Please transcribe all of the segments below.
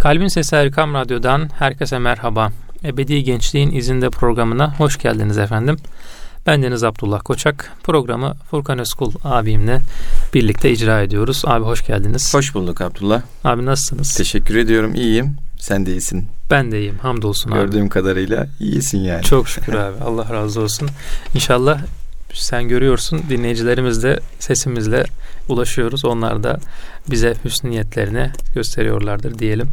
Kalbin Sesi Erkam Radyo'dan herkese merhaba. Ebedi Gençliğin İzinde programına hoş geldiniz efendim. Ben Deniz Abdullah Koçak. Programı Furkan Özkul abimle birlikte icra ediyoruz. Abi hoş geldiniz. Hoş bulduk Abdullah. Abi nasılsınız? Teşekkür ediyorum. İyiyim. Sen de iyisin. Ben de iyiyim. Hamdolsun Gördüğüm abi. Gördüğüm kadarıyla iyisin yani. Çok şükür abi. Allah razı olsun. İnşallah sen görüyorsun dinleyicilerimiz de sesimizle ulaşıyoruz. Onlar da bize hüsnü niyetlerini gösteriyorlardır diyelim.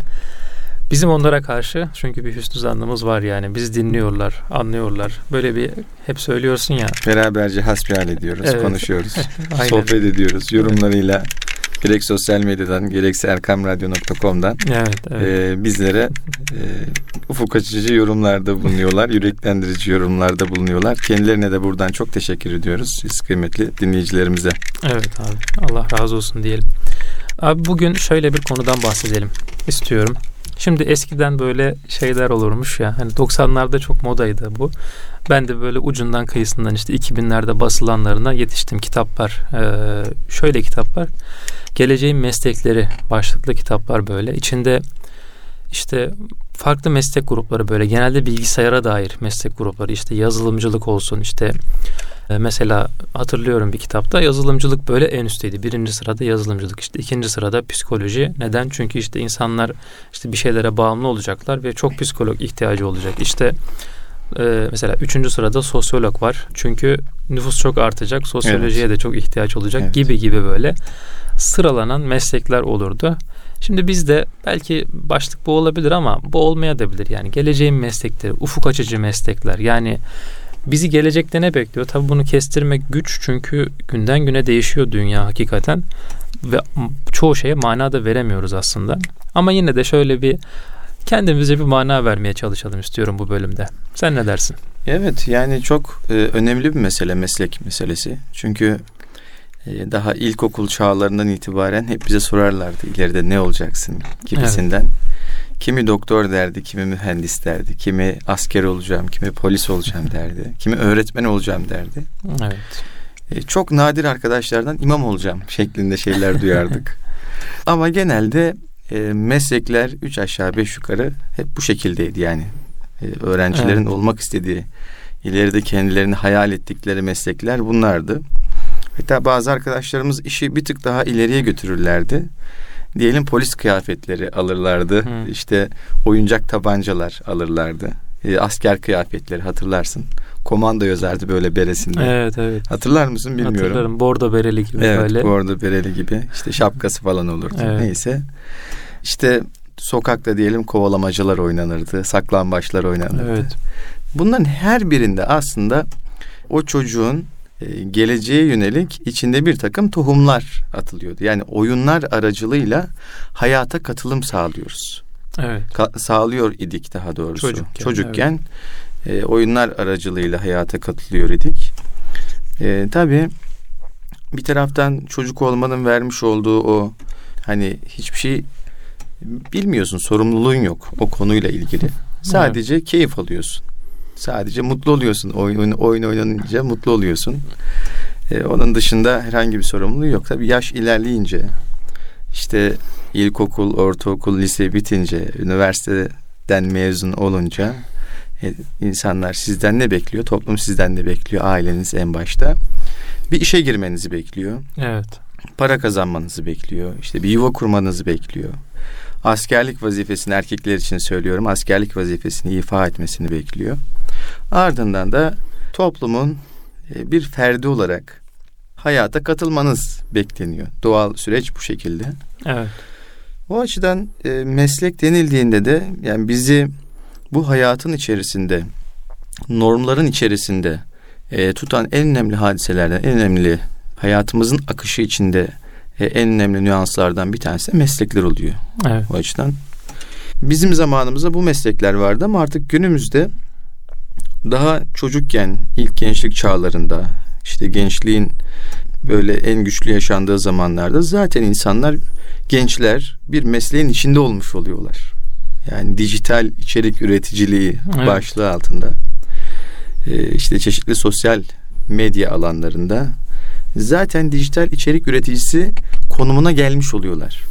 Bizim onlara karşı çünkü bir hüsnü zannımız var yani. Biz dinliyorlar, anlıyorlar. Böyle bir hep söylüyorsun ya. Beraberce hasbihal ediyoruz, Evet. konuşuyoruz, sohbet ediyoruz. Yorumlarıyla gerek sosyal medyadan gerekse erkamradyo.com'dan Evet, evet. e, bizlere e, ufuk açıcı yorumlarda bulunuyorlar, yüreklendirici yorumlarda bulunuyorlar. Kendilerine de buradan çok teşekkür ediyoruz. Siz kıymetli dinleyicilerimize. Evet abi. Allah razı olsun diyelim. Abi bugün şöyle bir konudan bahsedelim istiyorum. Şimdi eskiden böyle şeyler olurmuş ya. Hani 90'larda çok modaydı bu. Ben de böyle ucundan kıyısından işte 2000'lerde basılanlarına yetiştim kitaplar. Ee, şöyle kitaplar. Geleceğin meslekleri başlıklı kitaplar böyle. İçinde işte farklı meslek grupları böyle genelde bilgisayara dair meslek grupları işte yazılımcılık olsun işte e, mesela hatırlıyorum bir kitapta yazılımcılık böyle en üstteydi. Birinci sırada yazılımcılık işte ikinci sırada psikoloji. Neden? Çünkü işte insanlar işte bir şeylere bağımlı olacaklar ve çok psikolog ihtiyacı olacak. İşte e, mesela üçüncü sırada sosyolog var. Çünkü nüfus çok artacak. Sosyolojiye de çok ihtiyaç olacak Evet. gibi gibi böyle sıralanan meslekler olurdu. Şimdi bizde belki başlık bu olabilir ama bu olmayabilir. Yani geleceğin meslekleri, ufuk açıcı meslekler. Yani bizi gelecekte ne bekliyor? Tabii bunu kestirmek güç çünkü günden güne değişiyor dünya hakikaten ve çoğu şeye mana da veremiyoruz aslında. Ama yine de şöyle bir kendimize bir mana vermeye çalışalım istiyorum bu bölümde. Sen ne dersin? Evet yani çok e, önemli bir mesele meslek meselesi. Çünkü e, daha ilkokul çağlarından itibaren hep bize sorarlardı ileride ne olacaksın gibisinden. Kimi doktor derdi, kimi mühendis derdi, kimi asker olacağım, kimi polis olacağım derdi, kimi öğretmen olacağım derdi. Evet. E, çok nadir arkadaşlardan imam olacağım şeklinde şeyler duyardık. Ama genelde e, meslekler üç aşağı beş yukarı hep bu şekildeydi yani. E, öğrencilerin Evet. olmak istediği, ileride kendilerini hayal ettikleri meslekler bunlardı. Hatta bazı arkadaşlarımız işi bir tık daha ileriye götürürlerdi. Diyelim polis kıyafetleri alırlardı. Hı. İşte oyuncak tabancalar alırlardı. E, asker kıyafetleri hatırlarsın. Komando yazardı böyle beresinde. Evet evet. Hatırlar mısın bilmiyorum. Hatırlarım. Bordo bereli gibi Evet böyle. bordo bereli gibi işte şapkası falan olurdu Evet. neyse. İşte sokakta diyelim kovalamacılar oynanırdı, saklambaçlar oynanırdı. Evet. Bunların her birinde aslında o çocuğun e, geleceğe yönelik içinde bir takım tohumlar atılıyordu. Yani oyunlar aracılığıyla hayata katılım sağlıyoruz. Evet. Ka- sağlıyor idik daha doğrusu. Çocukken, Çocukken e, oyunlar aracılığıyla hayata katılıyor idik. E, tabii bir taraftan çocuk olmanın vermiş olduğu o hani hiçbir şey bilmiyorsun, sorumluluğun yok o konuyla ilgili. Sadece keyif alıyorsun. Sadece mutlu oluyorsun. Oyun, oyun, oynanınca mutlu oluyorsun. E, onun dışında herhangi bir sorumluluğu yok. Tabii yaş ilerleyince işte ilkokul, ortaokul, lise bitince, üniversiteden mezun olunca e, insanlar sizden ne bekliyor? Toplum sizden ne bekliyor? Aileniz en başta. Bir işe girmenizi bekliyor. Evet. Para kazanmanızı bekliyor. İşte bir yuva kurmanızı bekliyor. Askerlik vazifesini erkekler için söylüyorum. Askerlik vazifesini ifa etmesini bekliyor. Ardından da toplumun e, bir ferdi olarak hayata katılmanız bekleniyor. Doğal süreç bu şekilde. Evet. O açıdan e, meslek denildiğinde de yani bizi bu hayatın içerisinde normların içerisinde e, tutan en önemli hadiselerden en önemli hayatımızın akışı içinde e, en önemli nüanslardan bir tanesi de meslekler oluyor Evet. o açıdan. Bizim zamanımızda bu meslekler vardı ama artık günümüzde daha çocukken ilk gençlik çağlarında işte gençliğin böyle en güçlü yaşandığı zamanlarda zaten insanlar gençler bir mesleğin içinde olmuş oluyorlar. Yani dijital içerik üreticiliği Evet. başlığı altında e, işte çeşitli sosyal medya alanlarında zaten dijital içerik üreticisi konumuna gelmiş oluyorlar.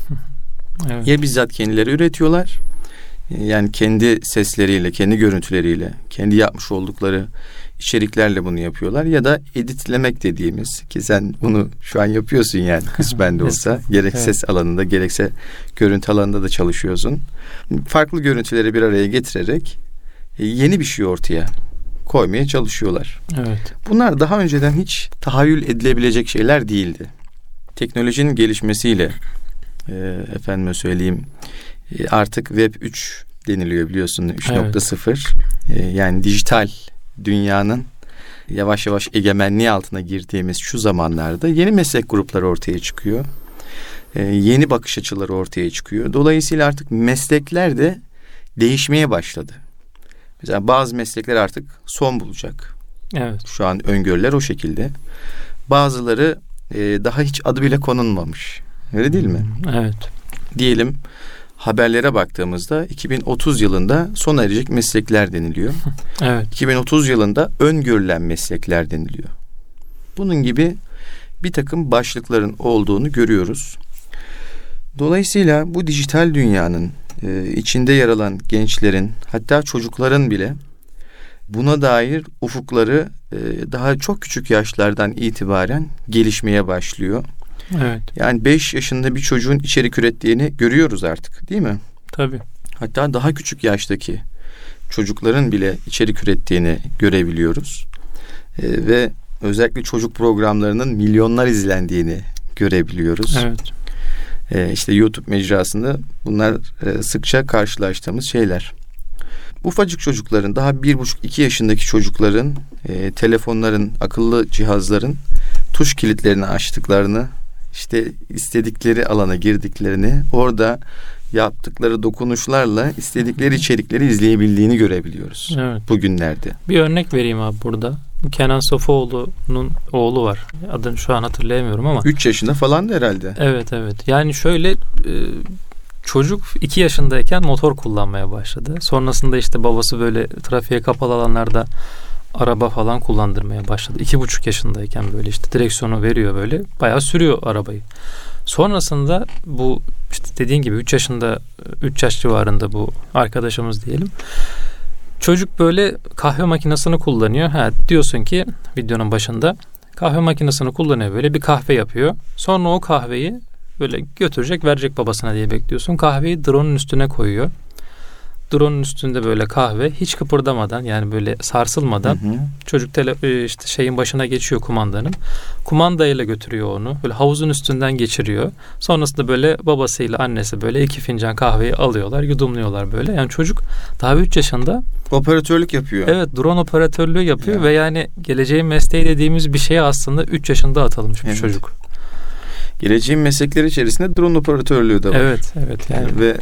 Evet. Ya bizzat kendileri üretiyorlar. Yani kendi sesleriyle, kendi görüntüleriyle, kendi yapmış oldukları içeriklerle bunu yapıyorlar ya da editlemek dediğimiz ki sen bunu şu an yapıyorsun yani kısmen de olsa gerek evet. ses alanında gerekse görüntü alanında da çalışıyorsun. Farklı görüntüleri bir araya getirerek e, yeni bir şey ortaya koymaya çalışıyorlar. Evet. Bunlar daha önceden hiç tahayyül edilebilecek şeyler değildi. Teknolojinin gelişmesiyle e, efendime söyleyeyim artık Web 3 deniliyor biliyorsun 3.0 evet. e, yani dijital dünyanın yavaş yavaş egemenliği altına girdiğimiz şu zamanlarda yeni meslek grupları ortaya çıkıyor. E, yeni bakış açıları ortaya çıkıyor. Dolayısıyla artık meslekler de değişmeye başladı. Mesela bazı meslekler artık son bulacak. Evet. Şu an öngörüler o şekilde. Bazıları e, daha hiç adı bile konulmamış. Öyle değil mi? Evet. Diyelim haberlere baktığımızda 2030 yılında sona erecek meslekler deniliyor. evet. 2030 yılında öngörülen meslekler deniliyor. Bunun gibi bir takım başlıkların olduğunu görüyoruz. Dolayısıyla bu dijital dünyanın e, içinde yer alan gençlerin hatta çocukların bile buna dair ufukları e, daha çok küçük yaşlardan itibaren gelişmeye başlıyor. Evet. Yani 5 yaşında bir çocuğun içerik ürettiğini görüyoruz artık değil mi? Tabii. Hatta daha küçük yaştaki çocukların bile içerik ürettiğini görebiliyoruz. Ee, ve özellikle çocuk programlarının milyonlar izlendiğini görebiliyoruz. Evet. Ee, işte YouTube mecrasında bunlar e, sıkça karşılaştığımız şeyler. Ufacık çocukların daha bir buçuk iki yaşındaki çocukların e, telefonların akıllı cihazların tuş kilitlerini açtıklarını işte istedikleri alana girdiklerini orada yaptıkları dokunuşlarla istedikleri içerikleri izleyebildiğini görebiliyoruz. Evet. Bugünlerde. Bir örnek vereyim abi burada. Bu Kenan Sofuoğlu'nun oğlu var. Adını şu an hatırlayamıyorum ama. 3 yaşında falan da herhalde. Evet evet. Yani şöyle e, çocuk 2 yaşındayken motor kullanmaya başladı. Sonrasında işte babası böyle trafiğe kapalı alanlarda araba falan kullandırmaya başladı. İki buçuk yaşındayken böyle işte direksiyonu veriyor böyle. Bayağı sürüyor arabayı. Sonrasında bu işte dediğin gibi 3 yaşında 3 yaş civarında bu arkadaşımız diyelim. Çocuk böyle kahve makinesini kullanıyor. Ha diyorsun ki videonun başında kahve makinesini kullanıyor böyle bir kahve yapıyor. Sonra o kahveyi böyle götürecek verecek babasına diye bekliyorsun. Kahveyi drone'un üstüne koyuyor drone'un üstünde böyle kahve hiç kıpırdamadan yani böyle sarsılmadan hı hı. çocuk tele, e, işte şeyin başına geçiyor kumandanın. Kumandayla götürüyor onu. Böyle havuzun üstünden geçiriyor. Sonrasında böyle babasıyla annesi böyle iki fincan kahveyi alıyorlar, yudumluyorlar böyle. Yani çocuk daha 3 yaşında operatörlük yapıyor. Evet, drone operatörlüğü yapıyor ya. ve yani geleceğin mesleği dediğimiz bir şeye aslında 3 yaşında atılmış bir evet. çocuk. Geleceğin meslekleri içerisinde drone operatörlüğü de var. Evet, evet yani. Ve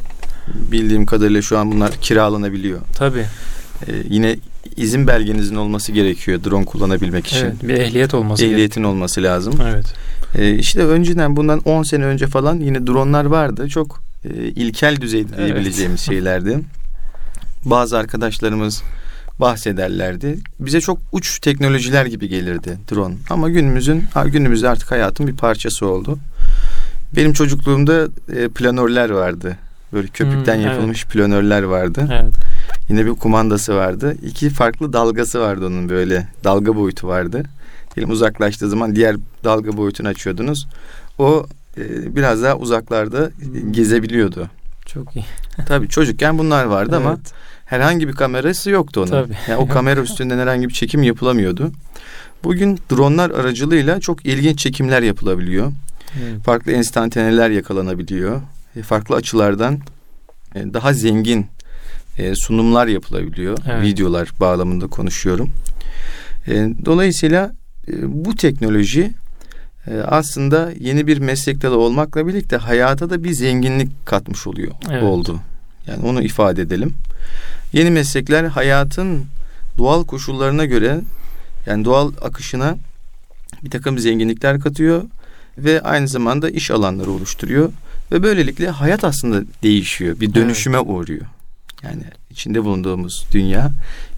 bildiğim kadarıyla şu an bunlar kiralanabiliyor. Tabii. Ee, yine izin belgenizin olması gerekiyor drone kullanabilmek için. Evet, bir ehliyet olması Ehliyetin gerek. olması lazım. Evet. Ee, işte önceden bundan 10 sene önce falan yine dronlar vardı. Çok e, ilkel düzeyde diyebileceğimiz evet. şeylerdi. Bazı arkadaşlarımız bahsederlerdi. Bize çok uç teknolojiler gibi gelirdi drone. Ama günümüzün günümüzde artık hayatın bir parçası oldu. Benim çocukluğumda e, planörler vardı. Böyle köpükten hmm, yapılmış evet. planörler vardı. Evet. Yine bir kumandası vardı. İki farklı dalgası vardı onun böyle. Dalga boyutu vardı. Diyelim uzaklaştığı zaman diğer dalga boyutunu açıyordunuz. O e, biraz daha uzaklarda hmm. gezebiliyordu. Çok iyi. Tabii çocukken bunlar vardı evet. ama herhangi bir kamerası yoktu onun. Tabii. Yani o kamera üstünden herhangi bir çekim yapılamıyordu. Bugün dronlar aracılığıyla çok ilginç çekimler yapılabiliyor. Evet. Farklı enstantaneler yakalanabiliyor. E, farklı açılardan e, daha zengin e, sunumlar yapılabiliyor. Evet. Videolar bağlamında konuşuyorum. Dolayısıyla bu teknoloji aslında yeni bir meslek dalı olmakla birlikte hayata da bir zenginlik katmış oluyor evet. oldu. Yani onu ifade edelim. Yeni meslekler hayatın doğal koşullarına göre yani doğal akışına bir takım zenginlikler katıyor ve aynı zamanda iş alanları oluşturuyor. Ve böylelikle hayat aslında değişiyor. Bir dönüşüme evet. uğruyor. Yani içinde bulunduğumuz dünya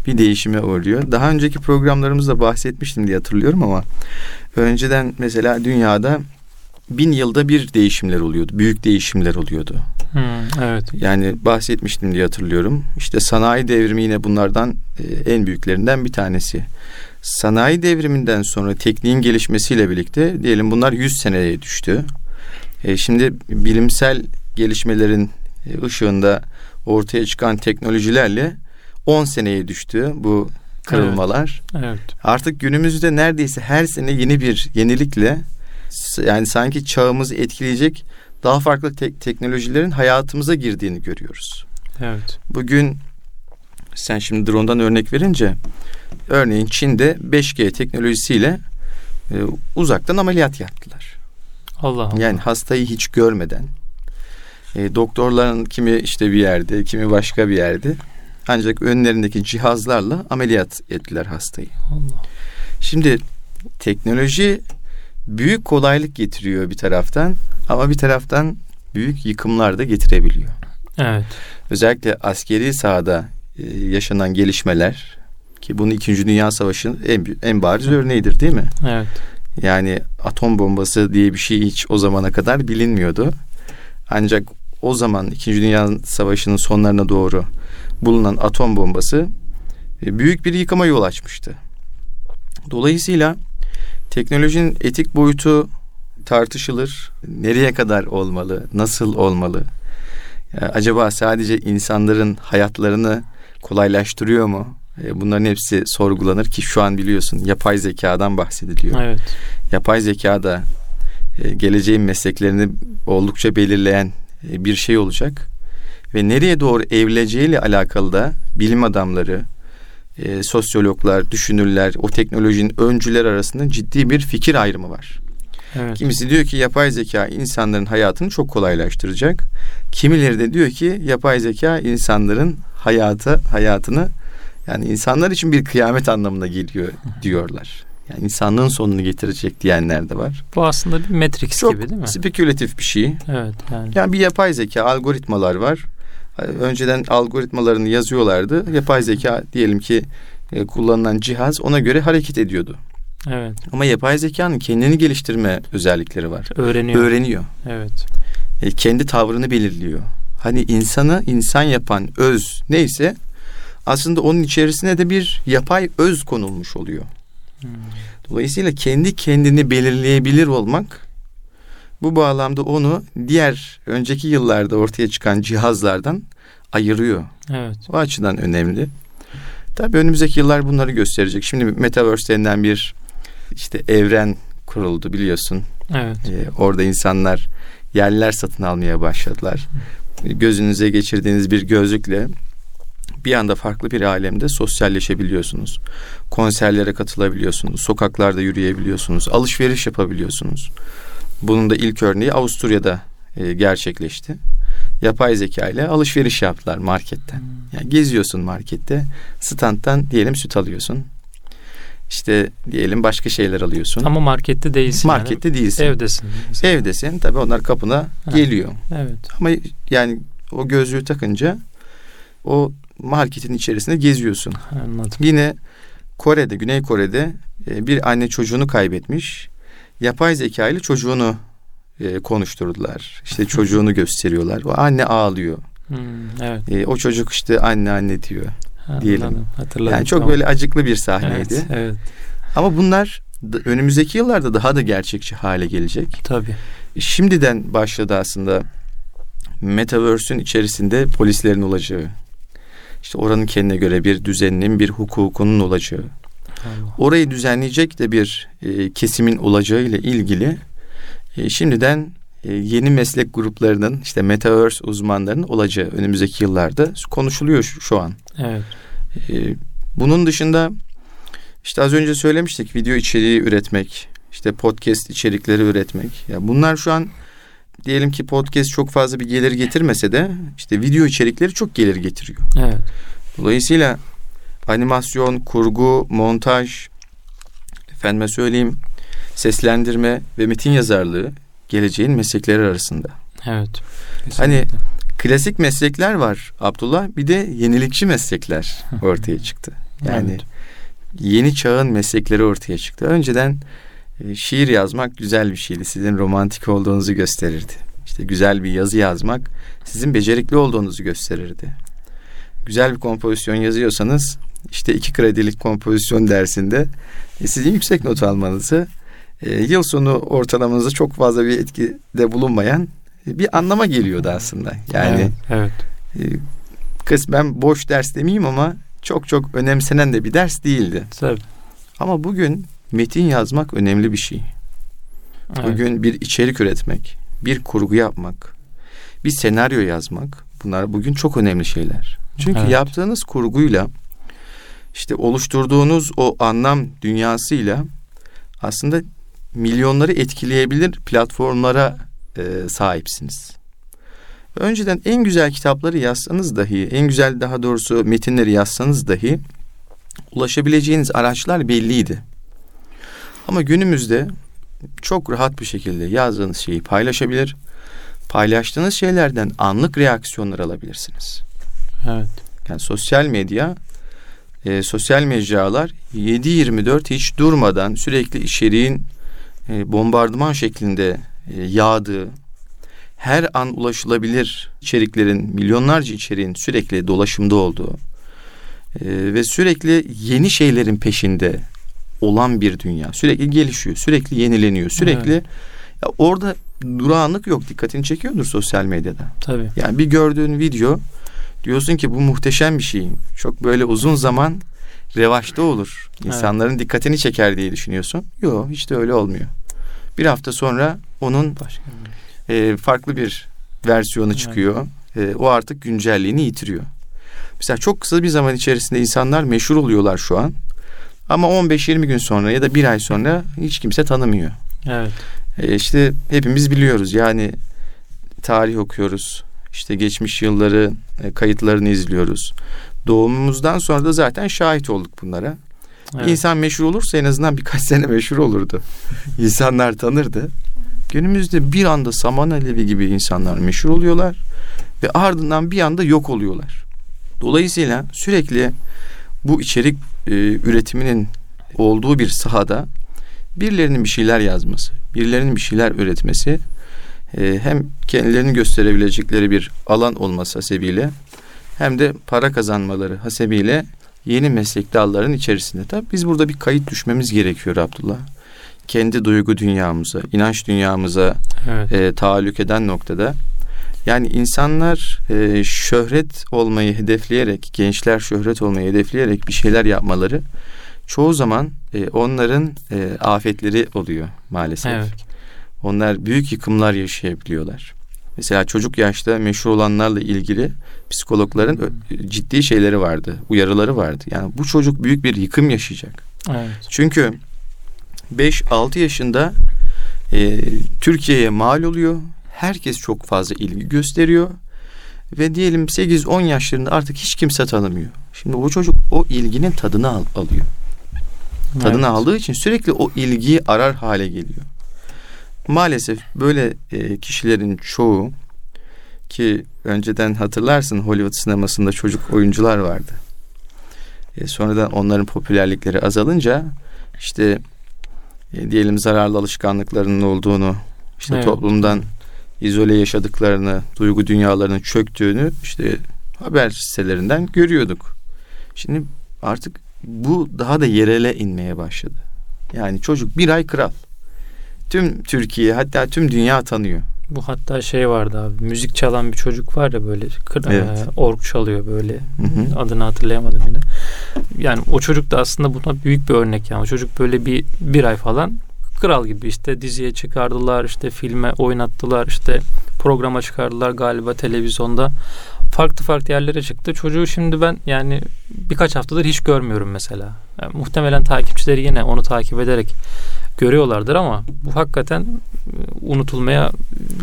bir değişime uğruyor. Daha önceki programlarımızda bahsetmiştim diye hatırlıyorum ama önceden mesela dünyada bin yılda bir değişimler oluyordu. Büyük değişimler oluyordu. Hmm, evet. Yani bahsetmiştim diye hatırlıyorum. İşte sanayi devrimi yine bunlardan e, en büyüklerinden bir tanesi. Sanayi devriminden sonra tekniğin gelişmesiyle birlikte diyelim bunlar 100 seneye düştü. E, şimdi bilimsel gelişmelerin e, ışığında ortaya çıkan teknolojilerle 10 seneye düştü bu kırılmalar. Evet. evet. Artık günümüzde neredeyse her sene yeni bir yenilikle yani sanki çağımızı etkileyecek daha farklı te- teknolojilerin hayatımıza girdiğini görüyoruz. Evet. Bugün sen şimdi drone'dan örnek verince örneğin Çin'de 5G teknolojisiyle e, uzaktan ameliyat yaptılar. Allah Allah. Yani hastayı hiç görmeden e, doktorların kimi işte bir yerde, kimi başka bir yerde ancak önlerindeki cihazlarla ameliyat ettiler hastayı. Allah. Şimdi teknoloji büyük kolaylık getiriyor bir taraftan ama bir taraftan büyük yıkımlar da getirebiliyor. Evet. Özellikle askeri sahada e, yaşanan gelişmeler ki bunu 2. Dünya Savaşı'nın en en bariz örneğidir değil mi? Evet. Yani atom bombası diye bir şey hiç o zamana kadar bilinmiyordu. Ancak o zaman 2. Dünya Savaşı'nın sonlarına doğru bulunan atom bombası e, büyük bir yıkıma yol açmıştı. Dolayısıyla teknolojinin etik boyutu tartışılır. Nereye kadar olmalı? Nasıl olmalı? acaba sadece insanların hayatlarını kolaylaştırıyor mu? E, bunların hepsi sorgulanır ki şu an biliyorsun yapay zekadan bahsediliyor. Evet. Yapay zeka da e, geleceğin mesleklerini oldukça belirleyen e, bir şey olacak. Ve nereye doğru evrileceğiyle alakalı da bilim adamları, sosyologlar, düşünürler, o teknolojinin öncüler arasında ciddi bir fikir ayrımı var. Evet. Kimisi diyor ki yapay zeka insanların hayatını çok kolaylaştıracak. Kimileri de diyor ki yapay zeka insanların hayatı hayatını yani insanlar için bir kıyamet anlamına geliyor diyorlar. Yani insanlığın sonunu getirecek diyenler de var. Bu aslında bir Matrix çok gibi değil mi? spekülatif bir şey. Evet yani. Yani bir yapay zeka algoritmalar var. Önceden algoritmalarını yazıyorlardı. Yapay zeka diyelim ki e, kullanılan cihaz ona göre hareket ediyordu. Evet. Ama yapay zekanın kendini geliştirme özellikleri var. Öğreniyor. Öğreniyor. Evet. E, kendi tavrını belirliyor. Hani insanı insan yapan öz neyse aslında onun içerisine de bir yapay öz konulmuş oluyor. Hmm. Dolayısıyla kendi kendini belirleyebilir olmak bu bağlamda onu diğer önceki yıllarda ortaya çıkan cihazlardan ayırıyor. Evet. O açıdan önemli. Tabii önümüzdeki yıllar bunları gösterecek. Şimdi Metaverse denilen bir işte evren kuruldu biliyorsun. Evet. Ee, orada insanlar yerler satın almaya başladılar. Gözünüze geçirdiğiniz bir gözlükle bir anda farklı bir alemde sosyalleşebiliyorsunuz. Konserlere katılabiliyorsunuz. Sokaklarda yürüyebiliyorsunuz. Alışveriş yapabiliyorsunuz. Bunun da ilk örneği Avusturya'da e, gerçekleşti. Yapay zeka ile alışveriş yaptılar marketten. Hmm. Yani geziyorsun markette, standtan diyelim süt alıyorsun işte diyelim başka şeyler alıyorsun. Ama markette değilsin. Markette yani. değilsin. Evdesin. Mesela. Evdesin. Tabii onlar kapına ha. geliyor. Evet. Ama yani o gözlüğü takınca o marketin içerisinde geziyorsun. Anladım. Yine Kore'de, Güney Kore'de e, bir anne çocuğunu kaybetmiş. Yapay zeka ile çocuğunu e, konuşturdular. İşte çocuğunu gösteriyorlar. O anne ağlıyor. Hmm, evet. E, o çocuk işte anne anne diyor diyelim. Hatırladım. Yani çok tamam. böyle acıklı bir sahneydi. Evet, evet. Ama bunlar önümüzdeki yıllarda daha da gerçekçi hale gelecek. Tabii. Şimdiden başladı aslında Metaverse'ün içerisinde polislerin olacağı. İşte oranın kendine göre bir düzeninin, bir hukukunun olacağı. Allah. Orayı düzenleyecek de bir e, kesimin olacağı ile ilgili e, şimdiden e, yeni meslek gruplarının işte metaverse uzmanlarının olacağı önümüzdeki yıllarda konuşuluyor şu, şu an. Evet. E, bunun dışında işte az önce söylemiştik video içeriği üretmek, işte podcast içerikleri üretmek. Ya bunlar şu an diyelim ki podcast çok fazla bir gelir getirmese de işte video içerikleri çok gelir getiriyor. Evet. Dolayısıyla animasyon, kurgu, montaj, efendime söyleyeyim seslendirme ve metin yazarlığı geleceğin meslekleri arasında. Evet. Kesinlikle. Hani klasik meslekler var Abdullah bir de yenilikçi meslekler ortaya çıktı. Yani evet. yeni çağın meslekleri ortaya çıktı. Önceden şiir yazmak güzel bir şeydi. Sizin romantik olduğunuzu gösterirdi. İşte güzel bir yazı yazmak sizin becerikli olduğunuzu gösterirdi. Güzel bir kompozisyon yazıyorsanız işte iki kredilik kompozisyon dersinde e, sizin yüksek not almanızı e, yıl sonu ortalamanızda çok fazla bir etkide bulunmayan bir anlama geliyordu aslında. Yani evet, evet. E, kısmen boş ders demeyeyim ama çok çok önemsenen de bir ders değildi. Tabii. Ama bugün metin yazmak önemli bir şey. Evet. Bugün bir içerik üretmek, bir kurgu yapmak, bir senaryo yazmak bunlar bugün çok önemli şeyler. Çünkü evet. yaptığınız kurguyla işte oluşturduğunuz o anlam dünyasıyla aslında milyonları etkileyebilir platformlara e, sahipsiniz. Önceden en güzel kitapları yazsanız dahi, en güzel daha doğrusu metinleri yazsanız dahi ulaşabileceğiniz araçlar belliydi. Ama günümüzde çok rahat bir şekilde yazdığınız şeyi paylaşabilir, paylaştığınız şeylerden anlık reaksiyonlar alabilirsiniz. Evet. Yani sosyal medya, e, sosyal mecralar 7-24 hiç durmadan sürekli içeriğin e, bombardıman şeklinde e, yağdığı, her an ulaşılabilir içeriklerin, milyonlarca içeriğin sürekli dolaşımda olduğu e, ve sürekli yeni şeylerin peşinde olan bir dünya. Sürekli gelişiyor, sürekli yenileniyor, sürekli evet. ya orada durağanlık yok. Dikkatini çekiyordur sosyal medyada. Tabii. Yani bir gördüğün video diyorsun ki bu muhteşem bir şey. Çok böyle uzun zaman revaçta olur. İnsanların evet. dikkatini çeker diye düşünüyorsun. Yok hiç de öyle olmuyor. Bir hafta sonra onun Başka e, farklı bir versiyonu çıkıyor. Evet. E, o artık güncelliğini yitiriyor. Mesela çok kısa bir zaman içerisinde insanlar meşhur oluyorlar şu an. Ama 15-20 gün sonra ya da bir ay sonra hiç kimse tanımıyor. Evet. E işte hepimiz biliyoruz yani tarih okuyoruz. İşte geçmiş yılları e, kayıtlarını izliyoruz. Doğumumuzdan sonra da zaten şahit olduk bunlara. Evet. İnsan meşhur olursa en azından birkaç sene meşhur olurdu. İnsanlar tanırdı. Günümüzde bir anda saman alevi gibi insanlar meşhur oluyorlar ve ardından bir anda yok oluyorlar. Dolayısıyla sürekli bu içerik e, üretiminin olduğu bir sahada birilerinin bir şeyler yazması, birilerinin bir şeyler üretmesi e, hem kendilerini gösterebilecekleri bir alan olması hasebiyle hem de para kazanmaları hasebiyle yeni meslek dallarının içerisinde. Tabii biz burada bir kayıt düşmemiz gerekiyor Abdullah. Kendi duygu dünyamıza, inanç dünyamıza evet. e, taalluk eden noktada. Yani insanlar e, şöhret olmayı hedefleyerek, gençler şöhret olmayı hedefleyerek bir şeyler yapmaları çoğu zaman e, onların e, afetleri oluyor maalesef. Evet. Onlar büyük yıkımlar yaşayabiliyorlar. Mesela çocuk yaşta meşhur olanlarla ilgili psikologların ciddi şeyleri vardı, uyarıları vardı. Yani bu çocuk büyük bir yıkım yaşayacak. Evet. Çünkü 5-6 yaşında e, Türkiye'ye mal oluyor. Herkes çok fazla ilgi gösteriyor. Ve diyelim 8-10 yaşlarında artık hiç kimse tanımıyor. Şimdi bu çocuk o ilginin tadını al, alıyor. Tadını evet. aldığı için sürekli o ilgiyi arar hale geliyor. Maalesef böyle e, kişilerin çoğu ki önceden hatırlarsın Hollywood sinemasında çocuk oyuncular vardı. E, sonradan onların popülerlikleri azalınca işte e, diyelim zararlı alışkanlıklarının olduğunu, işte evet. toplumdan izole yaşadıklarını, duygu dünyalarının çöktüğünü işte haber sitelerinden görüyorduk. Şimdi artık bu daha da yerele inmeye başladı. Yani çocuk bir ay kral. Tüm Türkiye hatta tüm dünya tanıyor. Bu hatta şey vardı abi müzik çalan bir çocuk var ya böyle kır, evet. e, org çalıyor böyle hı hı. adını hatırlayamadım yine. Yani o çocuk da aslında buna büyük bir örnek yani o çocuk böyle bir bir ay falan kral gibi işte diziye çıkardılar işte filme oynattılar işte programa çıkardılar galiba televizyonda farklı farklı yerlere çıktı. Çocuğu şimdi ben yani birkaç haftadır hiç görmüyorum mesela. Yani muhtemelen takipçileri yine onu takip ederek görüyorlardır ama bu hakikaten e, unutulmaya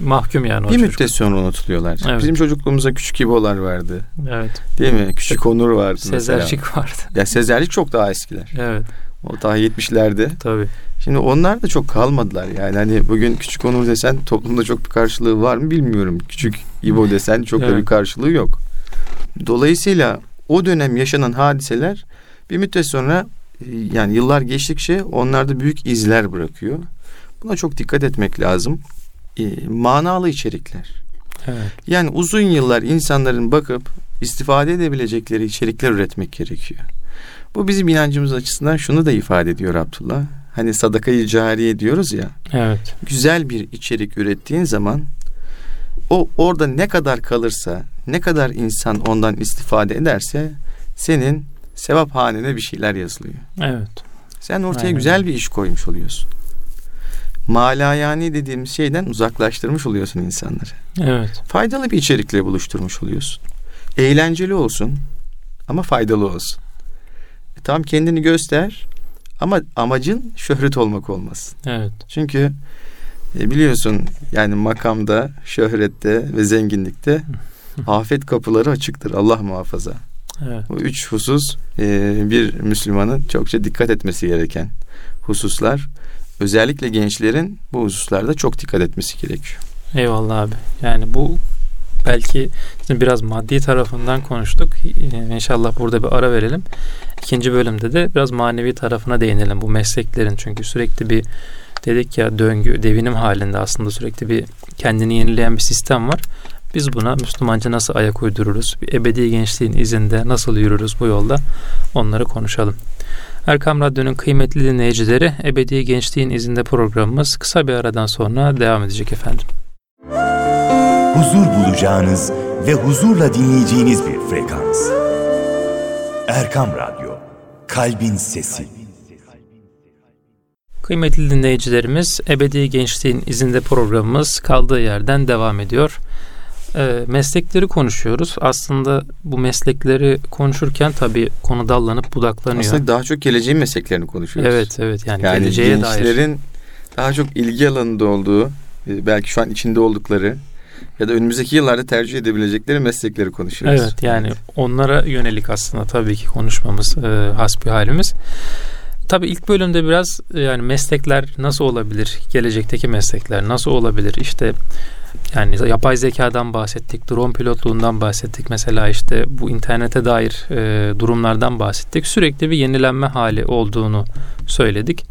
mahkum yani. Bir müddet sonra unutuluyorlar. Evet. Bizim çocukluğumuzda küçük İbo'lar vardı. Evet. Değil mi? Küçük Onur vardı Sezercik mesela. vardı. Ya Sezercik çok daha eskiler. Evet. O daha 70'lerde. Tabii. Şimdi onlar da çok kalmadılar yani hani bugün küçük Onur desen toplumda çok bir karşılığı var mı bilmiyorum. Küçük İbo desen çok evet. da bir karşılığı yok. Dolayısıyla o dönem yaşanan hadiseler bir müddet sonra e, yani yıllar geçtikçe onlarda büyük izler bırakıyor. Buna çok dikkat etmek lazım. E, manalı içerikler. Evet. Yani uzun yıllar insanların bakıp istifade edebilecekleri içerikler üretmek gerekiyor. Bu bizim inancımız açısından şunu da ifade ediyor Abdullah. Hani sadakayı cariye diyoruz ya. Evet. Güzel bir içerik ürettiğin zaman o orada ne kadar kalırsa, ne kadar insan ondan istifade ederse senin sevap hanene bir şeyler yazılıyor. Evet. Sen ortaya Aynen. güzel bir iş koymuş oluyorsun. Malayani dediğimiz şeyden uzaklaştırmış oluyorsun insanları. Evet. Faydalı bir içerikle buluşturmuş oluyorsun. Eğlenceli olsun ama faydalı olsun. E, tamam kendini göster ama amacın şöhret olmak olmasın. Evet. Çünkü e, biliyorsun yani makamda, şöhrette ve zenginlikte afet kapıları açıktır. Allah muhafaza. Evet. Bu üç husus e, bir Müslümanın çokça dikkat etmesi gereken hususlar. Özellikle gençlerin bu hususlarda çok dikkat etmesi gerekiyor. Eyvallah abi. Yani bu belki biraz maddi tarafından konuştuk. Ee, İnşallah burada bir ara verelim. İkinci bölümde de biraz manevi tarafına değinelim bu mesleklerin. Çünkü sürekli bir dedik ya döngü, devinim halinde aslında sürekli bir kendini yenileyen bir sistem var. Biz buna Müslümanca nasıl ayak uydururuz? Bir ebedi gençliğin izinde nasıl yürürüz bu yolda? Onları konuşalım. Erkam Radyo'nun kıymetli dinleyicileri Ebedi Gençliğin izinde programımız kısa bir aradan sonra devam edecek efendim. Huzur bulacağınız ve huzurla dinleyeceğiniz bir frekans. Erkam Radyo, Kalbin Sesi. Kıymetli dinleyicilerimiz Ebedi Gençliğin izinde programımız kaldığı yerden devam ediyor. Ee, meslekleri konuşuyoruz. Aslında bu meslekleri konuşurken tabii konu dallanıp budaklanıyor. Aslında daha çok geleceğin mesleklerini konuşuyoruz. evet evet yani, Yani geleceğe dair. gençlerin daha çok ilgi alanında olduğu, e, belki şu an içinde oldukları ya da önümüzdeki yıllarda tercih edebilecekleri meslekleri konuşuyoruz. Evet yani onlara yönelik aslında tabii ki konuşmamız e, hasbi halimiz. Tabii ilk bölümde biraz e, yani meslekler nasıl olabilir? Gelecekteki meslekler nasıl olabilir? İşte yani yapay zekadan bahsettik, drone pilotluğundan bahsettik. Mesela işte bu internete dair e, durumlardan bahsettik. Sürekli bir yenilenme hali olduğunu söyledik.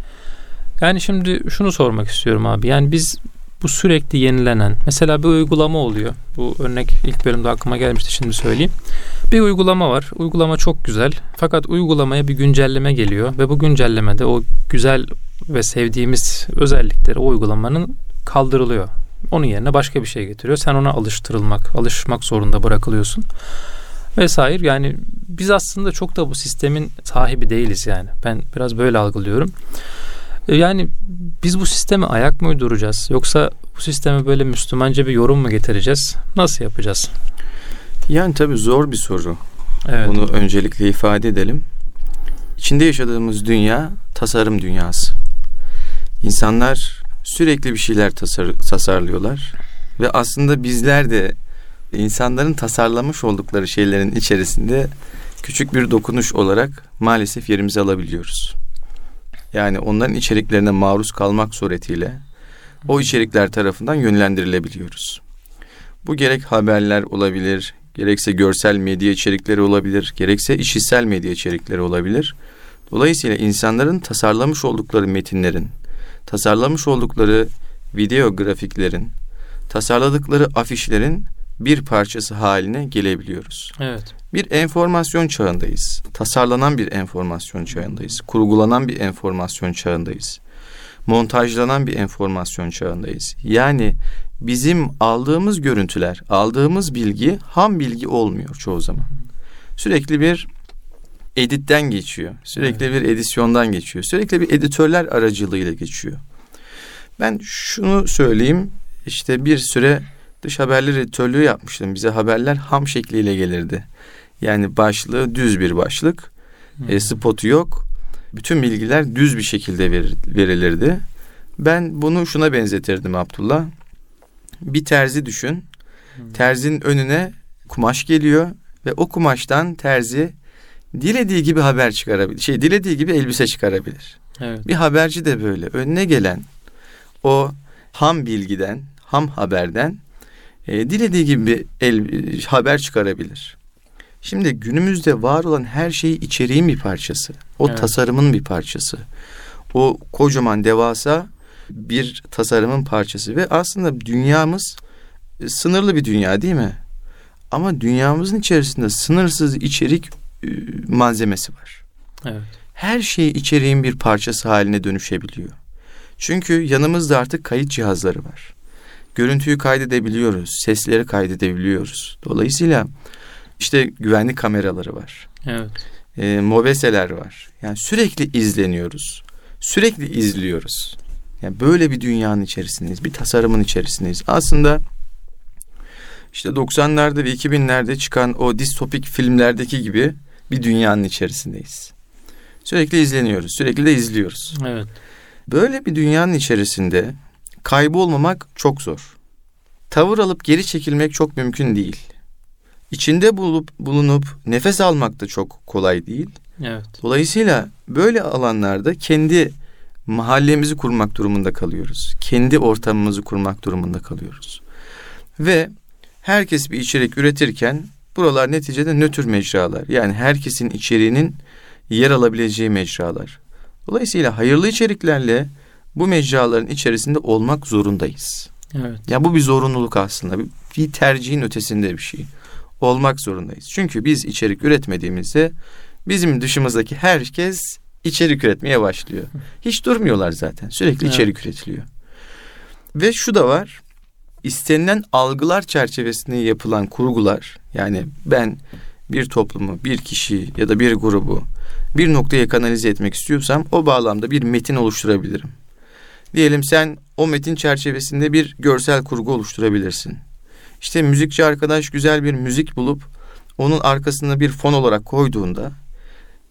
Yani şimdi şunu sormak istiyorum abi. Yani biz bu sürekli yenilenen mesela bir uygulama oluyor. Bu örnek ilk bölümde aklıma gelmişti şimdi söyleyeyim. Bir uygulama var. Uygulama çok güzel. Fakat uygulamaya bir güncelleme geliyor ve bu güncellemede o güzel ve sevdiğimiz özellikleri o uygulamanın kaldırılıyor. Onun yerine başka bir şey getiriyor. Sen ona alıştırılmak, alışmak zorunda bırakılıyorsun. Vesaire yani biz aslında çok da bu sistemin sahibi değiliz yani. Ben biraz böyle algılıyorum. E, Yani biz bu sisteme ayak mı uyduracağız? Yoksa bu sisteme böyle Müslümanca bir yorum mu getireceğiz? Nasıl yapacağız? Yani tabii zor bir soru. Evet. Bunu öncelikle ifade edelim. İçinde yaşadığımız dünya tasarım dünyası. İnsanlar sürekli bir şeyler tasar- tasarlıyorlar ve aslında bizler de insanların tasarlamış oldukları şeylerin içerisinde küçük bir dokunuş olarak maalesef yerimizi alabiliyoruz. Yani onların içeriklerine maruz kalmak suretiyle o içerikler tarafından yönlendirilebiliyoruz. Bu gerek haberler olabilir, gerekse görsel medya içerikleri olabilir, gerekse işitsel medya içerikleri olabilir. Dolayısıyla insanların tasarlamış oldukları metinlerin, tasarlamış oldukları video grafiklerin, tasarladıkları afişlerin bir parçası haline gelebiliyoruz. Evet. Bir enformasyon çağındayız. Tasarlanan bir enformasyon çağındayız. Kurgulanan bir enformasyon çağındayız. Montajlanan bir enformasyon çağındayız. Yani bizim aldığımız görüntüler, aldığımız bilgi ham bilgi olmuyor çoğu zaman. Sürekli bir editten geçiyor. Sürekli bir edisyondan geçiyor. Sürekli bir editörler aracılığıyla geçiyor. Ben şunu söyleyeyim. İşte bir süre dış haberler editörlüğü yapmıştım. Bize haberler ham şekliyle gelirdi. Yani başlığı düz bir başlık. E, spotu yok. Bütün bilgiler düz bir şekilde verir- verilirdi. Ben bunu şuna benzetirdim Abdullah. Bir terzi düşün. Terzinin önüne kumaş geliyor ve o kumaştan terzi dilediği gibi haber çıkarabilir. Şey dilediği gibi elbise çıkarabilir. Evet. Bir haberci de böyle önüne gelen o ham bilgiden, ham haberden e, dilediği gibi bir el, haber çıkarabilir. Şimdi günümüzde var olan her şey içeriğin bir parçası. O Evet. tasarımın bir parçası. O kocaman devasa bir tasarımın parçası ve aslında dünyamız e, sınırlı bir dünya değil mi? Ama dünyamızın içerisinde sınırsız içerik e, malzemesi var. Evet. Her şey içeriğin bir parçası haline dönüşebiliyor. Çünkü yanımızda artık kayıt cihazları var. Görüntüyü kaydedebiliyoruz, sesleri kaydedebiliyoruz. Dolayısıyla işte güvenlik kameraları var. Evet. E, mobeseler var. Yani sürekli izleniyoruz. Sürekli izliyoruz. Yani böyle bir dünyanın içerisindeyiz. Bir tasarımın içerisindeyiz. Aslında işte 90'larda ve 2000'lerde çıkan o distopik filmlerdeki gibi bir dünyanın içerisindeyiz. Sürekli izleniyoruz. Sürekli de izliyoruz. Evet. Böyle bir dünyanın içerisinde kaybolmamak çok zor. Tavır alıp geri çekilmek çok mümkün değil. İçinde bulup bulunup nefes almak da çok kolay değil. Evet. Dolayısıyla böyle alanlarda kendi mahallemizi kurmak durumunda kalıyoruz. Kendi ortamımızı kurmak durumunda kalıyoruz. Ve herkes bir içerik üretirken buralar neticede nötr mecralar. Yani herkesin içeriğinin yer alabileceği mecralar. Dolayısıyla hayırlı içeriklerle bu mecraların içerisinde olmak zorundayız. Evet. Ya bu bir zorunluluk aslında. Bir, bir tercihin ötesinde bir şey. Olmak zorundayız. Çünkü biz içerik üretmediğimizde bizim dışımızdaki herkes içerik üretmeye başlıyor. Hiç durmuyorlar zaten. Sürekli Evet. içerik üretiliyor. Ve şu da var. İstenilen algılar çerçevesinde yapılan kurgular yani ben bir toplumu, bir kişi ya da bir grubu bir noktaya kanalize etmek istiyorsam o bağlamda bir metin oluşturabilirim. Diyelim sen o metin çerçevesinde bir görsel kurgu oluşturabilirsin. İşte müzikçi arkadaş güzel bir müzik bulup onun arkasına bir fon olarak koyduğunda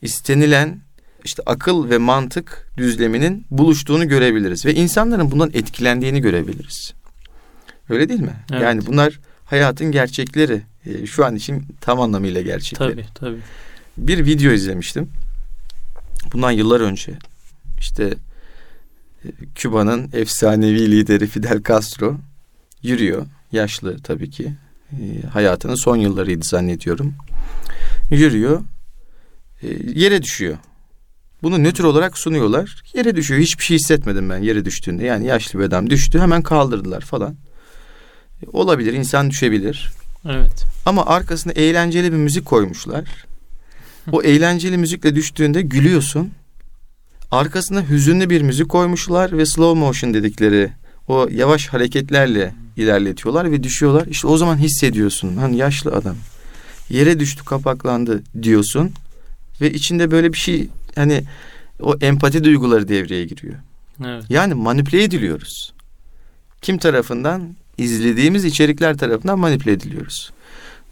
istenilen işte akıl ve mantık düzleminin buluştuğunu görebiliriz ve insanların bundan etkilendiğini görebiliriz. Öyle değil mi? Evet. Yani bunlar hayatın gerçekleri. Ee, şu an için tam anlamıyla gerçekleri. Tabii tabii. Bir video izlemiştim. Bundan yıllar önce. İşte e, Küba'nın efsanevi lideri Fidel Castro yürüyor. Yaşlı tabii ki. E, hayatının son yıllarıydı zannediyorum. Yürüyor. E, yere düşüyor. Bunu nötr olarak sunuyorlar. Yere düşüyor. Hiçbir şey hissetmedim ben yere düştüğünde. Yani yaşlı bir adam düştü. Hemen kaldırdılar falan. E, olabilir. insan düşebilir. Evet. Ama arkasına eğlenceli bir müzik koymuşlar. O eğlenceli müzikle düştüğünde gülüyorsun. Arkasına hüzünlü bir müzik koymuşlar ve slow motion dedikleri o yavaş hareketlerle ilerletiyorlar ve düşüyorlar. İşte o zaman hissediyorsun. Hani yaşlı adam yere düştü kapaklandı diyorsun ve içinde böyle bir şey hani o empati duyguları devreye giriyor. Evet. Yani manipüle ediliyoruz. Kim tarafından? İzlediğimiz içerikler tarafından manipüle ediliyoruz.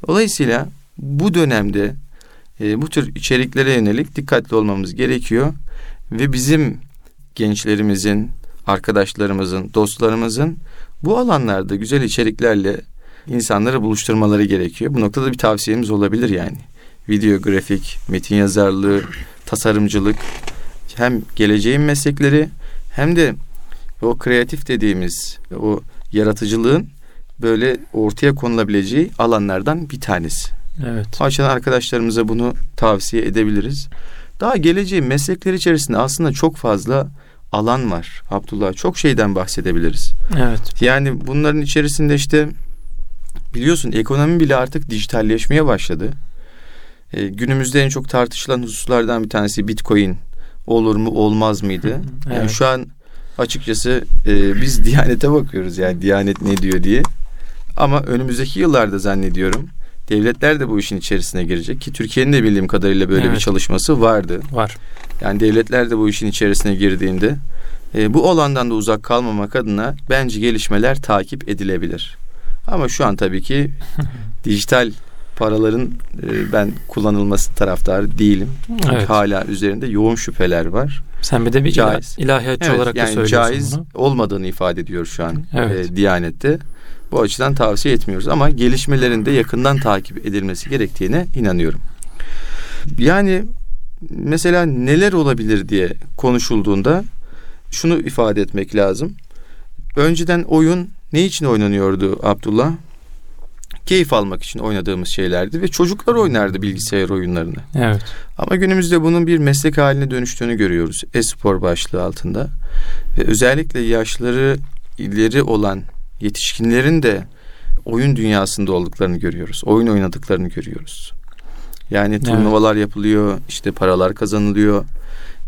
Dolayısıyla bu dönemde e, bu tür içeriklere yönelik dikkatli olmamız gerekiyor ve bizim gençlerimizin, arkadaşlarımızın, dostlarımızın bu alanlarda güzel içeriklerle insanları buluşturmaları gerekiyor. Bu noktada bir tavsiyemiz olabilir yani. Video, grafik, metin yazarlığı, tasarımcılık hem geleceğin meslekleri hem de o kreatif dediğimiz o yaratıcılığın böyle ortaya konulabileceği alanlardan bir tanesi. Evet. O açıdan arkadaşlarımıza bunu tavsiye edebiliriz. Daha geleceğin meslekleri içerisinde aslında çok fazla alan var. Abdullah çok şeyden bahsedebiliriz. Evet. Yani bunların içerisinde işte biliyorsun ekonomi bile artık dijitalleşmeye başladı. Ee, günümüzde en çok tartışılan hususlardan bir tanesi Bitcoin olur mu olmaz mıydı? Yani Evet. şu an açıkçası e, biz Diyanet'e bakıyoruz yani Diyanet ne diyor diye. Ama önümüzdeki yıllarda zannediyorum devletler de bu işin içerisine girecek ki Türkiye'nin de bildiğim kadarıyla böyle bir Evet. çalışması vardı. Var. Yani devletler de bu işin içerisine girdiğinde e, bu olandan da uzak kalmamak adına bence gelişmeler takip edilebilir. Ama şu an tabii ki dijital paraların e, ben kullanılması taraftarı değilim. Evet. hala üzerinde yoğun şüpheler var. Sen bir de bir Caiz. ila- ilahiyatçı Evet, olarak da yani söylüyorsun caiz bunu. olmadığını ifade ediyor şu an Evet. e, Diyanet'te. Bu açıdan tavsiye etmiyoruz ama gelişmelerin de yakından takip edilmesi gerektiğine inanıyorum. Yani mesela neler olabilir diye konuşulduğunda şunu ifade etmek lazım. Önceden oyun ne için oynanıyordu Abdullah? keyif almak için oynadığımız şeylerdi ve çocuklar oynardı bilgisayar oyunlarını. Evet. Ama günümüzde bunun bir meslek haline dönüştüğünü görüyoruz e-spor başlığı altında. Ve özellikle yaşları ileri olan yetişkinlerin de oyun dünyasında olduklarını görüyoruz. Oyun oynadıklarını görüyoruz. Yani turnuvalar evet. yapılıyor, işte paralar kazanılıyor.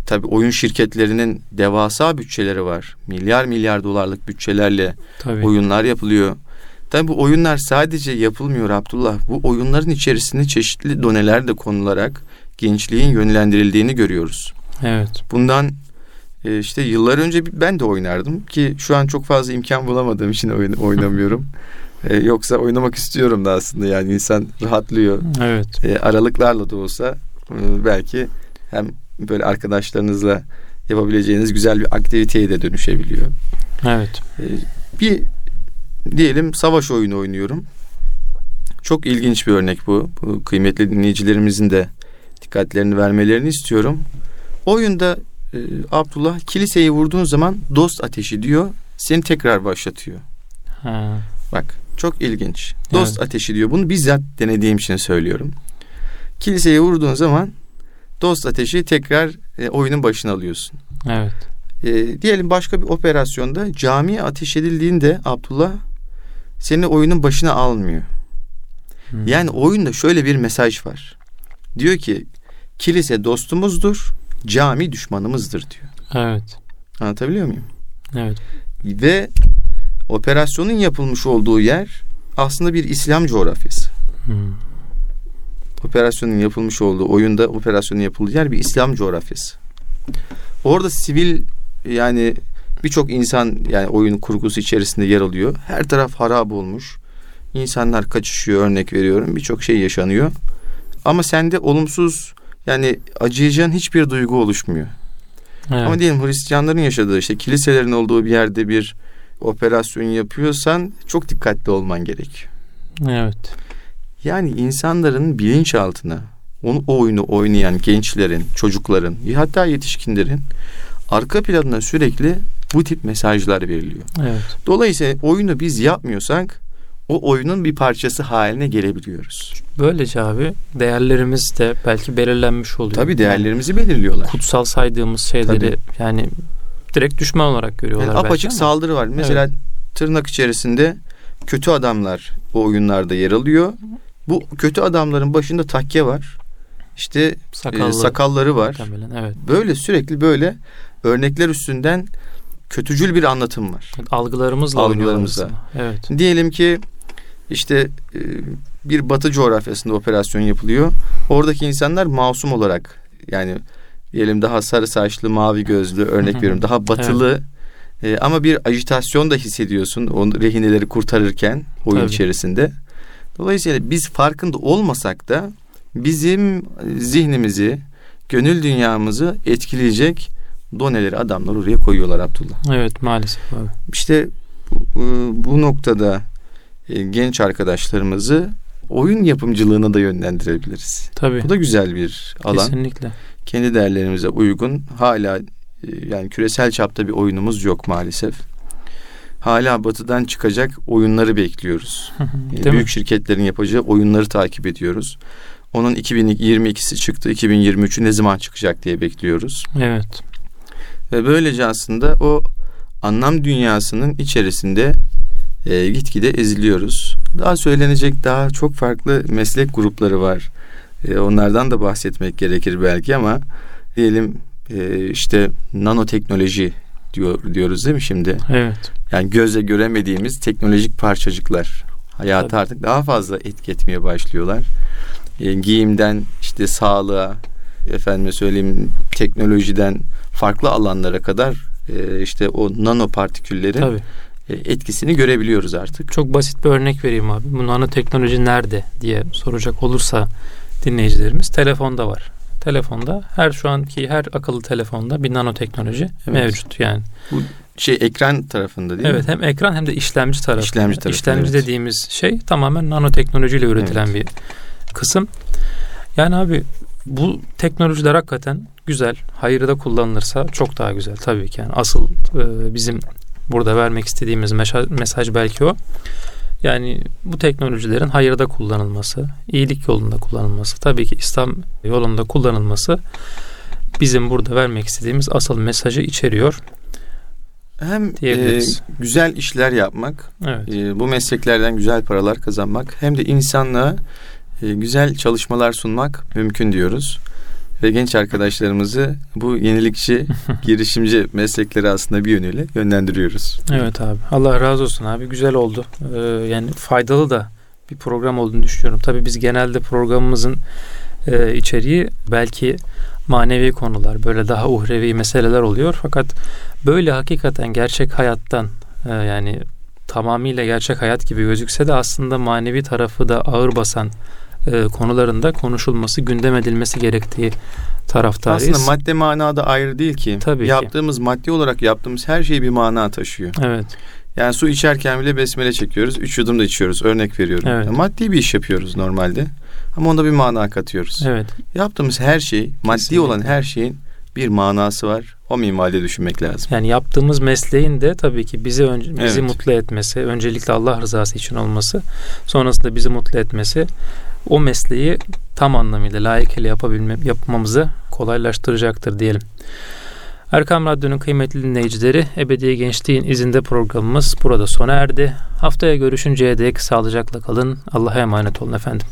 Tabi oyun şirketlerinin devasa bütçeleri var. Milyar milyar dolarlık bütçelerle Tabii. oyunlar yapılıyor. Tabi bu oyunlar sadece yapılmıyor Abdullah. Bu oyunların içerisinde çeşitli doneler de konularak gençliğin yönlendirildiğini görüyoruz. Evet. Bundan e, işte yıllar önce ben de oynardım ki şu an çok fazla imkan bulamadığım için oynamıyorum. e, yoksa oynamak istiyorum da aslında yani insan rahatlıyor. Evet. E, aralıklarla da olsa e, belki hem böyle arkadaşlarınızla yapabileceğiniz güzel bir aktiviteye de dönüşebiliyor. Evet. E, bir diyelim savaş oyunu oynuyorum. Çok ilginç bir örnek bu. bu kıymetli dinleyicilerimizin de dikkatlerini vermelerini istiyorum. Oyunda e, Abdullah kiliseyi vurduğun zaman dost ateşi diyor. Seni tekrar başlatıyor. Ha. Bak çok ilginç. Dost evet. ateşi diyor. Bunu bizzat denediğim için söylüyorum. Kiliseye vurduğun zaman dost ateşi tekrar e, oyunun başına alıyorsun. Evet. E, diyelim başka bir operasyonda camiye ateş edildiğinde Abdullah seni oyunun başına almıyor. Hmm. Yani oyunda şöyle bir mesaj var. Diyor ki kilise dostumuzdur, cami düşmanımızdır diyor. Evet. Anlatabiliyor muyum? Evet. Ve operasyonun yapılmış olduğu yer aslında bir İslam coğrafyası. Hmm. Operasyonun yapılmış olduğu oyunda operasyonun yapıldığı yer bir İslam coğrafyası. Orada sivil yani birçok insan yani oyun kurgusu içerisinde yer alıyor. Her taraf harap olmuş. İnsanlar kaçışıyor örnek veriyorum. Birçok şey yaşanıyor. Ama sende olumsuz yani acıyacağın hiçbir duygu oluşmuyor. Evet. Ama diyelim Hristiyanların yaşadığı işte kiliselerin olduğu bir yerde bir operasyon yapıyorsan çok dikkatli olman gerekiyor. Evet. Yani insanların bilinçaltına onu, o oyunu oynayan gençlerin, çocukların hatta yetişkinlerin arka planına sürekli bu tip mesajlar veriliyor. Evet. Dolayısıyla oyunu biz yapmıyorsak o oyunun bir parçası haline gelebiliyoruz. Böylece abi değerlerimiz de belki belirlenmiş oluyor. Tabii değerlerimizi belirliyorlar. Kutsal saydığımız şeyleri Tabii. yani direkt düşman olarak görüyorlar. Yani apaçık saldırı var. Mesela evet. tırnak içerisinde kötü adamlar bu oyunlarda yer alıyor. Bu kötü adamların başında takke var. İşte e, Sakallı, e, sakalları var. Evet. Böyle sürekli böyle örnekler üstünden kötücül bir anlatım var. Algılarımızla Algılarımızla. Evet. Diyelim ki işte e, bir batı coğrafyasında operasyon yapılıyor. Oradaki insanlar masum olarak yani diyelim daha sarı saçlı, mavi gözlü örnek veriyorum. Daha batılı evet. e, ama bir ajitasyon da hissediyorsun o rehineleri kurtarırken oyun Tabii. içerisinde. Dolayısıyla biz farkında olmasak da bizim zihnimizi, gönül dünyamızı etkileyecek doneleri adamlar oraya koyuyorlar Abdullah. Evet maalesef abi. İşte bu, bu noktada genç arkadaşlarımızı oyun yapımcılığına da yönlendirebiliriz. Tabii. Bu da güzel bir alan. Kesinlikle. Kendi değerlerimize uygun. Hala e, yani küresel çapta bir oyunumuz yok maalesef. Hala batıdan çıkacak oyunları bekliyoruz. yani büyük mi? şirketlerin yapacağı oyunları takip ediyoruz. Onun 2022'si çıktı. 2023'ü ne zaman çıkacak diye bekliyoruz. Evet. Ve böylece aslında o anlam dünyasının içerisinde e, gitgide eziliyoruz. Daha söylenecek daha çok farklı meslek grupları var. E, onlardan da bahsetmek gerekir belki ama diyelim e, işte nanoteknoloji diyor diyoruz değil mi şimdi? Evet. Yani gözle göremediğimiz teknolojik parçacıklar hayatı Tabii. artık daha fazla etki etmeye başlıyorlar. E, giyimden işte sağlığa, efendime söyleyeyim teknolojiden farklı alanlara kadar e, işte o nano partiküllerin Tabii. E, etkisini görebiliyoruz artık. Çok basit bir örnek vereyim abi. Bu nanoteknoloji nerede diye soracak olursa dinleyicilerimiz telefonda var. Telefonda her şu anki her akıllı telefonda bir nanoteknoloji evet. mevcut yani. Bu şey ekran tarafında değil evet, mi? Evet hem ekran hem de işlemci tarafı. İşlemci tarafı. İşlemci evet. dediğimiz şey tamamen nanoteknolojiyle üretilen evet. bir kısım. Yani abi bu teknolojiler hakikaten güzel. Hayırda kullanılırsa çok daha güzel tabii ki. Yani asıl e, bizim burada vermek istediğimiz mesaj, belki o. Yani bu teknolojilerin hayırda kullanılması, iyilik yolunda kullanılması, tabii ki İslam yolunda kullanılması bizim burada vermek istediğimiz asıl mesajı içeriyor. Hem e, güzel işler yapmak, evet. e, bu mesleklerden güzel paralar kazanmak, hem de insanlığa e, güzel çalışmalar sunmak mümkün diyoruz. Ve genç arkadaşlarımızı bu yenilikçi, girişimci meslekleri aslında bir yönüyle yönlendiriyoruz. Evet abi. Allah razı olsun abi. Güzel oldu. Ee, yani faydalı da bir program olduğunu düşünüyorum. Tabii biz genelde programımızın e, içeriği belki manevi konular, böyle daha uhrevi meseleler oluyor. Fakat böyle hakikaten gerçek hayattan e, yani tamamıyla gerçek hayat gibi gözükse de aslında manevi tarafı da ağır basan e, konularında konuşulması, gündem edilmesi gerektiği taraftarıyız. Aslında madde manada ayrı değil ki. Tabii yaptığımız ki. maddi olarak yaptığımız her şey bir mana taşıyor. Evet. Yani su içerken bile besmele çekiyoruz. Üç yudum da içiyoruz. Örnek veriyorum. Evet. Yani maddi bir iş yapıyoruz normalde. Ama onda bir mana katıyoruz. Evet. Yaptığımız her şey, maddi Kesinlikle. olan her şeyin bir manası var. O minvalde düşünmek lazım. Yani yaptığımız mesleğin de tabii ki bizi önce, bizi evet. mutlu etmesi, öncelikle Allah rızası için olması, sonrasında bizi mutlu etmesi o mesleği tam anlamıyla layıkıyla yapabilme, yapmamızı kolaylaştıracaktır diyelim. Erkam Radyo'nun kıymetli dinleyicileri Ebedi Gençliğin izinde programımız burada sona erdi. Haftaya görüşünceye dek sağlıcakla kalın. Allah'a emanet olun efendim.